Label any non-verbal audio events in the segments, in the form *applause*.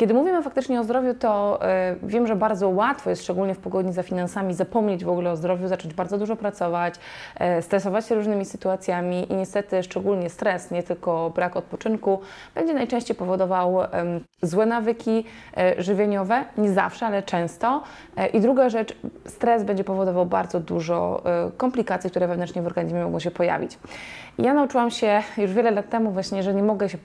Kiedy mówimy faktycznie o zdrowiu, to y, wiem, że bardzo łatwo jest, szczególnie w pogoni za finansami, zapomnieć w ogóle o zdrowiu, zacząć bardzo dużo pracować, y, stresować się różnymi sytuacjami i niestety szczególnie stres, nie tylko brak odpoczynku, będzie najczęściej powodował y, złe nawyki żywieniowe, nie zawsze, ale często. I druga rzecz, stres będzie powodował bardzo dużo komplikacji, które wewnętrznie w organizmie mogą się pojawić. Ja nauczyłam się już wiele lat temu właśnie, że nie mogę się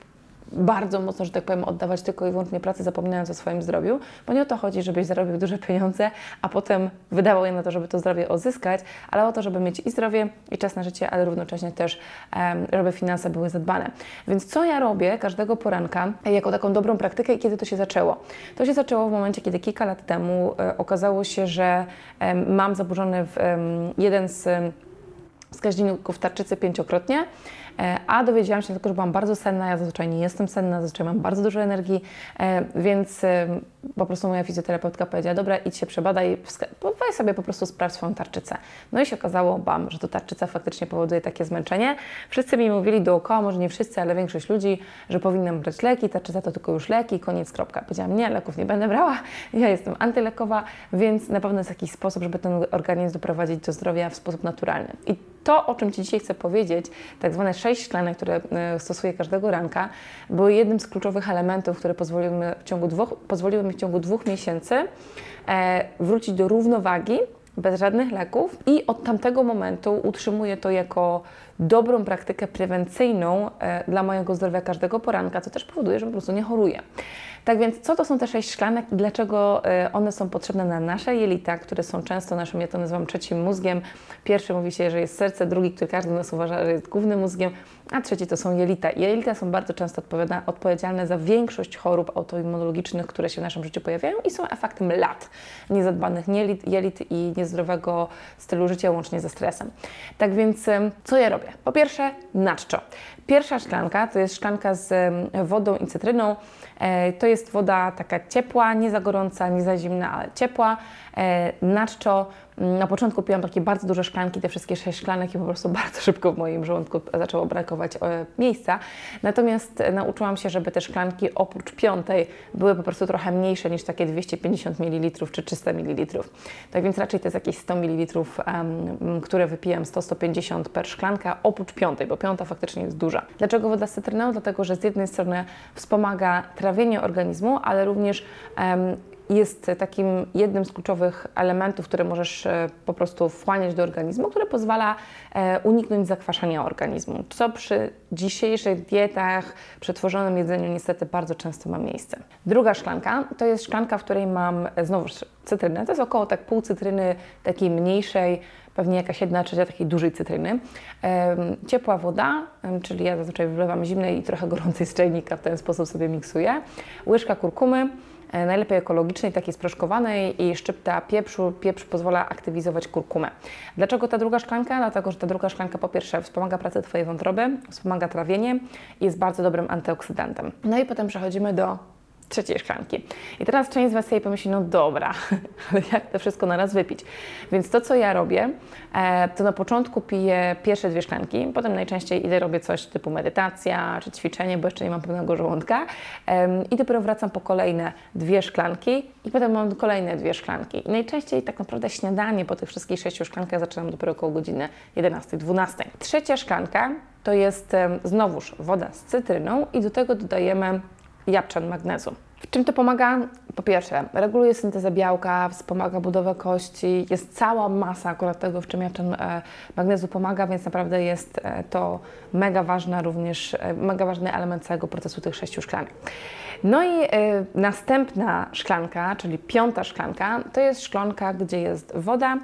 bardzo mocno, że tak powiem, oddawać tylko i wyłącznie pracy, zapominając o swoim zdrowiu, bo nie o to chodzi, żebyś zarobił duże pieniądze, a potem wydawał je na to, żeby to zdrowie odzyskać, ale o to, żeby mieć i zdrowie, i czas na życie, ale równocześnie też, żeby finanse były zadbane. Więc co ja robię każdego poranka, jako taką dobrą praktykę i kiedy to się zaczęło? To się zaczęło w momencie, kiedy kilka lat temu e, okazało się, że mam zaburzony w, jeden z wskaźników tarczycy pięciokrotnie, a dowiedziałam się tylko, że byłam bardzo senna, ja zazwyczaj nie jestem senna, zazwyczaj mam bardzo dużo energii, e, więc e, po prostu moja fizjoterapeutka powiedziała, dobra, idź się przebadaj, weź sobie po prostu sprawdź swoją tarczycę. No i się okazało, bam, że to tarczyca faktycznie powoduje takie zmęczenie. Wszyscy mi mówili dookoła, może nie wszyscy, ale większość ludzi, że powinnam brać leki, tarczyca to tylko już leki, koniec, kropka. Powiedziałam, nie, leków nie będę brała, *laughs* ja jestem antylekowa, więc na pewno jest jakiś sposób, żeby ten organizm doprowadzić do zdrowia w sposób naturalny. I to, o czym Ci dzisiaj chcę powiedzieć, tak zwane sześć szklanek, które e, stosuję każdego ranka, były jednym z kluczowych elementów, które pozwoliły mi w ciągu dwóch, pozwoliły mi w ciągu dwóch miesięcy e, wrócić do równowagi bez żadnych leków i od tamtego momentu utrzymuję to jako dobrą praktykę prewencyjną e, dla mojego zdrowia każdego poranka, co też powoduje, że po prostu nie choruję. Tak więc, co to są te sześć szklanek dlaczego e, one są potrzebne na nasze jelita, które są często naszym, ja to nazywam trzecim mózgiem. Pierwszy mówi się, że jest serce, drugi, który każdy nas uważa, że jest głównym mózgiem, a trzeci to są jelita. Jelita są bardzo często odpowiedzialne za większość chorób autoimmunologicznych, które się w naszym życiu pojawiają i są efektem lat niezadbanych jelit i niezdrowego stylu życia łącznie ze stresem. Tak więc, co ja robię? Po pierwsze, naczczo. Pierwsza szklanka to jest szklanka z wodą i cytryną. E, to jest woda taka ciepła, nie za gorąca, nie za zimna, ale ciepła. E, naczczo na początku piłam takie bardzo duże szklanki, te wszystkie sześć szklanek i po prostu *laughs* bardzo szybko w moim żołądku zaczęło brakować e, miejsca. Natomiast nauczyłam się, żeby te szklanki oprócz piątej były po prostu trochę mniejsze niż takie 250 ml czy 300 ml. Tak więc raczej to jest jakieś 100 ml, które wypijam 100-150 per szklanka oprócz piątej, bo piąta faktycznie jest duża. Dlaczego woda z cytryną? Dlatego, że z jednej strony wspomaga trawienie organizmu, ale również jest takim jednym z kluczowych elementów, które możesz e, po prostu wchłaniać do organizmu, które pozwala e, uniknąć zakwaszania organizmu, co przy dzisiejszych dietach, przetworzonym jedzeniu niestety bardzo często ma miejsce. Druga szklanka to jest szklanka, w której mam znowu cytrynę, to jest około tak pół cytryny takiej mniejszej, pewnie jakaś jedna trzecia takiej dużej cytryny. Ciepła woda, czyli ja zazwyczaj wlewam zimnej i trochę gorącej z czajnika, w ten sposób sobie miksuję. Łyżka kurkumy, najlepiej ekologicznej, takiej sproszkowanej i szczypta pieprzu. Pieprz pozwala aktywizować kurkumę. Dlaczego ta druga szklanka? Dlatego, że ta druga szklanka po pierwsze wspomaga pracę Twojej wątroby, wspomaga trawienie i jest bardzo dobrym antyoksydantem. No i potem przechodzimy do trzeciej szklanki. I teraz część z Was sobie pomyśli, no dobra, *laughs* ale jak to wszystko naraz wypić? Więc to, co ja robię, e, to na początku piję pierwsze dwie szklanki, potem najczęściej idę robię coś typu medytacja czy ćwiczenie, bo jeszcze nie mam pełnego żołądka i dopiero wracam po kolejne dwie szklanki i potem mam kolejne dwie szklanki. I najczęściej tak naprawdę śniadanie po tych wszystkich sześciu szklankach zaczynam dopiero około godziny 11-12. Trzecia szklanka to jest znowuż woda z cytryną i do tego dodajemy jabłczan magnezu. W czym to pomaga? Po pierwsze, reguluje syntezę białka, wspomaga budowę kości, jest cała masa akurat tego, w czym jabłczan e, magnezu pomaga, więc naprawdę jest e, to mega ważna również, e, mega ważny element całego procesu tych sześciu szklanek. No i następna szklanka, czyli piąta szklanka, to jest szklanka, gdzie jest woda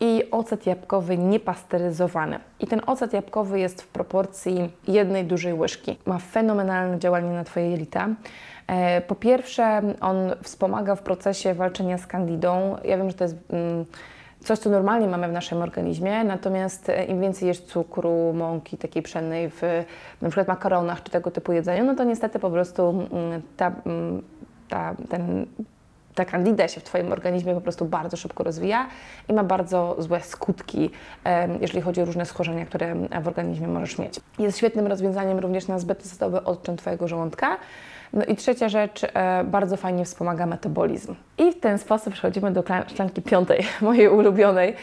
i ocet jabłkowy niepasteryzowany. I ten ocet jabłkowy jest w proporcji jednej dużej łyżki. Ma fenomenalne działanie na Twoje jelita. Po pierwsze, on wspomaga w procesie walczenia z kandidą. Ja wiem, że to jest mm, coś, co normalnie mamy w naszym organizmie, natomiast e, im więcej jest cukru, mąki takiej pszennej w na przykład makaronach czy tego typu jedzeniu, no to niestety po prostu mm, ta, mm, ta, ten, ta candida się w Twoim organizmie po prostu bardzo szybko rozwija i ma bardzo złe skutki, jeżeli chodzi o różne schorzenia, które w organizmie możesz mieć. Jest świetnym rozwiązaniem również na zbyt odczyn Twojego żołądka. No i trzecia rzecz, e, bardzo fajnie wspomaga metabolizm. I w ten sposób przechodzimy do kla- szklanki piątej, *laughs* mojej ulubionej.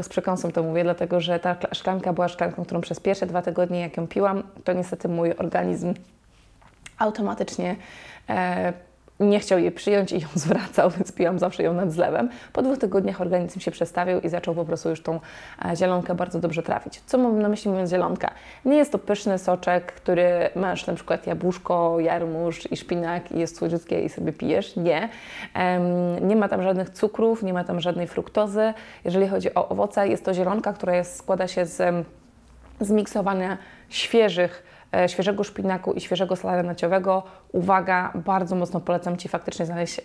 Z przekąsem to mówię, dlatego że ta kla- szklanka była szklanką, którą przez pierwsze dwa tygodnie, jak ją piłam, to niestety mój organizm automatycznie e, nie chciał jej przyjąć i ją *laughs* zwracał, więc piłam zawsze ją nad zlewem. Po dwóch tygodniach organizm się przestawił i zaczął po prostu już tą e, zielonkę bardzo dobrze trafić. Co mam na myśli mówiąc zielonka? Nie jest to pyszny soczek, który masz na przykład jabłuszko, jarmuż i szpinak i jest słodziutkie i sobie pijesz. Nie. Nie ma tam żadnych cukrów, nie ma tam żadnej fruktozy. Jeżeli chodzi o owoce, jest to zielonka, która jest, składa się z zmiksowania świeżych, świeżego szpinaku i świeżego sera naciowego. Uwaga, bardzo mocno polecam Ci faktycznie znaleźć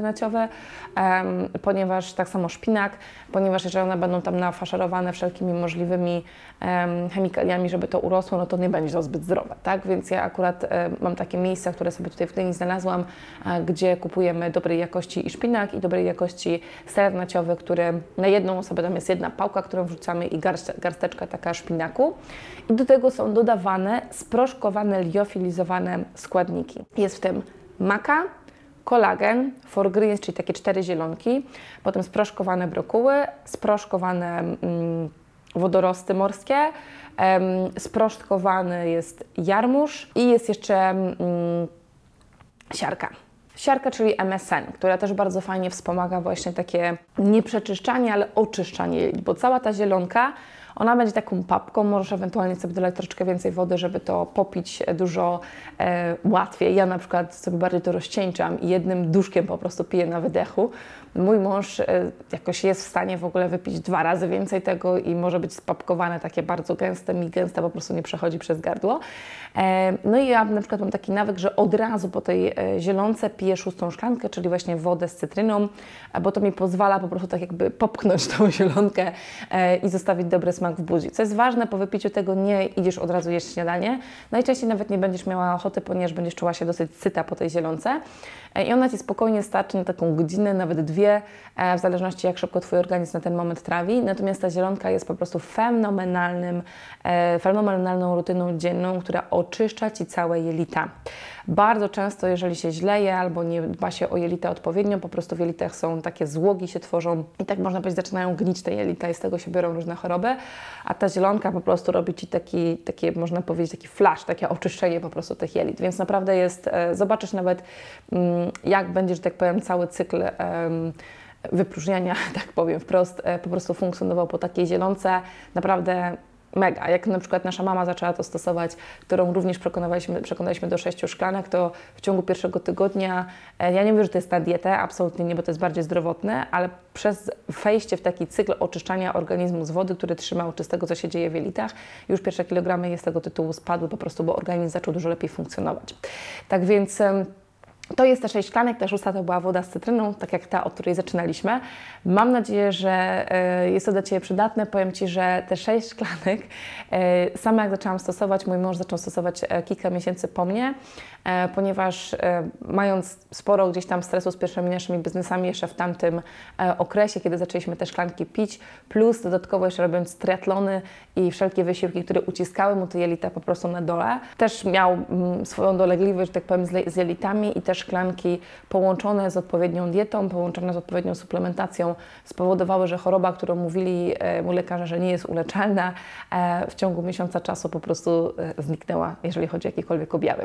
naciowy, em, ponieważ tak samo szpinak, ponieważ jeżeli one będą tam nafaszerowane wszelkimi możliwymi em, chemikaliami, żeby to urosło, no to nie będzie to zbyt zdrowe, tak? Więc ja akurat e, mam takie miejsca, które sobie tutaj w Gdyni znalazłam, e, gdzie kupujemy dobrej jakości i szpinak i dobrej jakości ser naciowy, który na jedną osobę tam jest jedna pałka, którą wrzucamy i garsteczka taka szpinaku. I do tego są dodawane sproszkowane, liofilizowane składniki. Jest w tym maka, kolagen, four greens, czyli takie cztery zielonki, potem sproszkowane brokuły, sproszkowane mm, wodorosty morskie, em, sproszkowany jest jarmuż i jest jeszcze mm, siarka. Siarka, czyli MSN, która też bardzo fajnie wspomaga właśnie takie nie przeczyszczanie, ale oczyszczanie bo cała ta zielonka, ona będzie taką papką, możesz ewentualnie sobie dolać troszeczkę więcej wody, żeby to popić dużo e, łatwiej. Ja na przykład sobie bardziej to rozcieńczam i jednym duszkiem po prostu piję na wydechu. Mój mąż e, jakoś jest w stanie w ogóle wypić dwa razy więcej tego i może być spapkowane takie bardzo gęste, mi gęste po prostu nie przechodzi przez gardło. E, no i ja na przykład mam taki nawyk, że od razu po tej e, zielonce piję szóstą szklankę, czyli właśnie wodę z cytryną, e, bo to mi pozwala po prostu tak jakby popchnąć tą *laughs* zielonkę e, i zostawić dobry smak w buzi. Co jest ważne, po wypiciu tego nie idziesz od razu jeść śniadanie. Najczęściej nawet nie będziesz miała ochoty, ponieważ będziesz czuła się dosyć syta po tej zielonce E, i ona Ci spokojnie starczy na taką godzinę, nawet dwie, e, w zależności jak szybko Twój organizm na ten moment trawi. Natomiast ta zielonka jest po prostu fenomenalnym, e, fenomenalną rutyną dzienną, która oczyszcza Ci całe jelita. Bardzo często, jeżeli się źle je albo nie dba się o jelita odpowiednio, po prostu w jelitach są takie złogi się tworzą i tak można powiedzieć, zaczynają gnić te jelita i z tego się biorą różne choroby, a ta zielonka po prostu robi Ci taki, takie, można powiedzieć, taki flash, takie oczyszczenie po prostu tych jelit, więc naprawdę jest, e, zobaczysz nawet, mm, jak będzie, że tak powiem, cały cykl wypróżniania, *laughs* tak powiem wprost, e, po prostu funkcjonował po takiej zielonce. Naprawdę mega. Jak na przykład nasza mama zaczęła to stosować, którą również przekonaliśmy, przekonaliśmy do sześciu szklanek, to w ciągu pierwszego tygodnia, e, ja nie mówię, że to jest na dietę, absolutnie nie, bo to jest bardziej zdrowotne, ale przez wejście w taki cykl oczyszczania organizmu z wody, który trzymał czystego, co się dzieje w jelitach, już pierwsze kilogramy z tego tytułu spadły po prostu, bo organizm zaczął dużo lepiej funkcjonować. Tak więc... to jest te sześć szklanek, ta szósta to była woda z cytryną, tak jak ta, od której zaczynaliśmy. Mam nadzieję, że e, jest to dla Ciebie przydatne. Powiem Ci, że te sześć szklanek, e, sama jak zaczęłam stosować, mój mąż zaczął stosować e, kilka miesięcy po mnie, ponieważ mając sporo gdzieś tam stresu z pierwszymi naszymi biznesami jeszcze w tamtym okresie, kiedy zaczęliśmy te szklanki pić, plus dodatkowo jeszcze robiąc triatlony i wszelkie wysiłki, które uciskały mu te jelita po prostu na dole, też miał mm, swoją dolegliwość, że tak powiem, z, jelitami i te szklanki połączone z odpowiednią dietą, połączone z odpowiednią suplementacją spowodowały, że choroba, którą mówili e, mu lekarze, że nie jest uleczalna, e, w ciągu miesiąca czasu po prostu e, zniknęła, jeżeli chodzi o jakiekolwiek objawy.